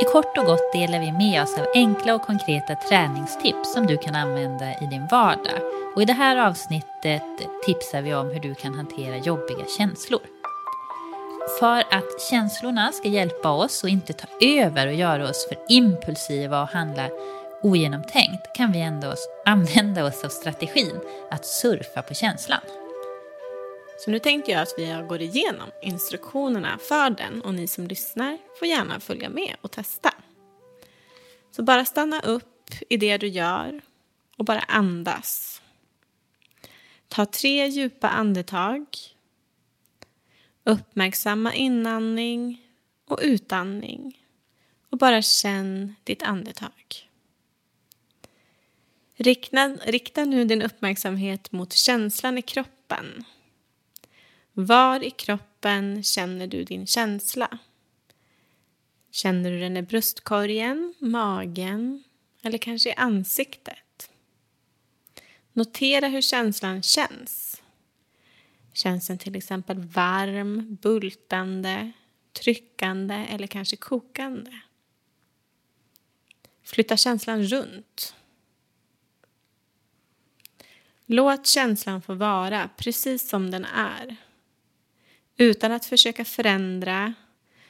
I kort och gott delar vi med oss av enkla och konkreta träningstips som du kan använda i din vardag. Och I det här avsnittet tipsar vi om hur du kan hantera jobbiga känslor. För att känslorna ska hjälpa oss och inte ta över och göra oss för impulsiva och handla ogenomtänkt kan vi ändå använda oss av strategin att surfa på känslan. Så nu tänkte jag att vi går igenom instruktionerna för den och ni som lyssnar får gärna följa med och testa. Så bara stanna upp i det du gör och bara andas. Ta tre djupa andetag. Uppmärksamma inandning och utandning och bara känn ditt andetag. Rikta, rikta nu din uppmärksamhet mot känslan i kroppen var i kroppen känner du din känsla? Känner du den i bröstkorgen, magen eller kanske i ansiktet? Notera hur känslan känns. Känns den till exempel varm, bultande, tryckande eller kanske kokande? Flytta känslan runt. Låt känslan få vara precis som den är utan att försöka förändra,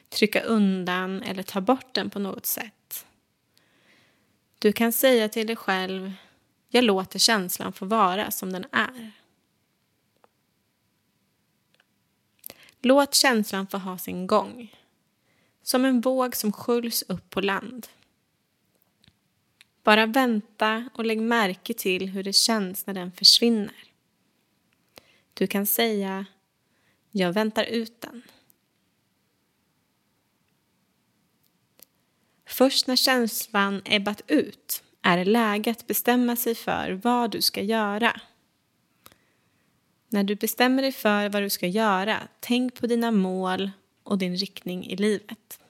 trycka undan eller ta bort den på något sätt. Du kan säga till dig själv, jag låter känslan få vara som den är. Låt känslan få ha sin gång, som en våg som sköljs upp på land. Bara vänta och lägg märke till hur det känns när den försvinner. Du kan säga jag väntar ut den. Först när känslan ebbat ut är det läge att bestämma sig för vad du ska göra. När du bestämmer dig för vad du ska göra, tänk på dina mål och din riktning i livet.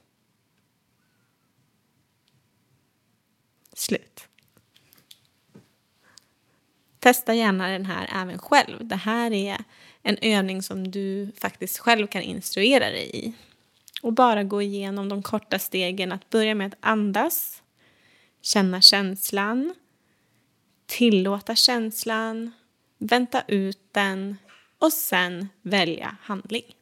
Slut. Testa gärna den här även själv. Det här är en övning som du faktiskt själv kan instruera dig i. Och bara gå igenom de korta stegen. Att börja med att andas, känna känslan, tillåta känslan, vänta ut den och sen välja handling.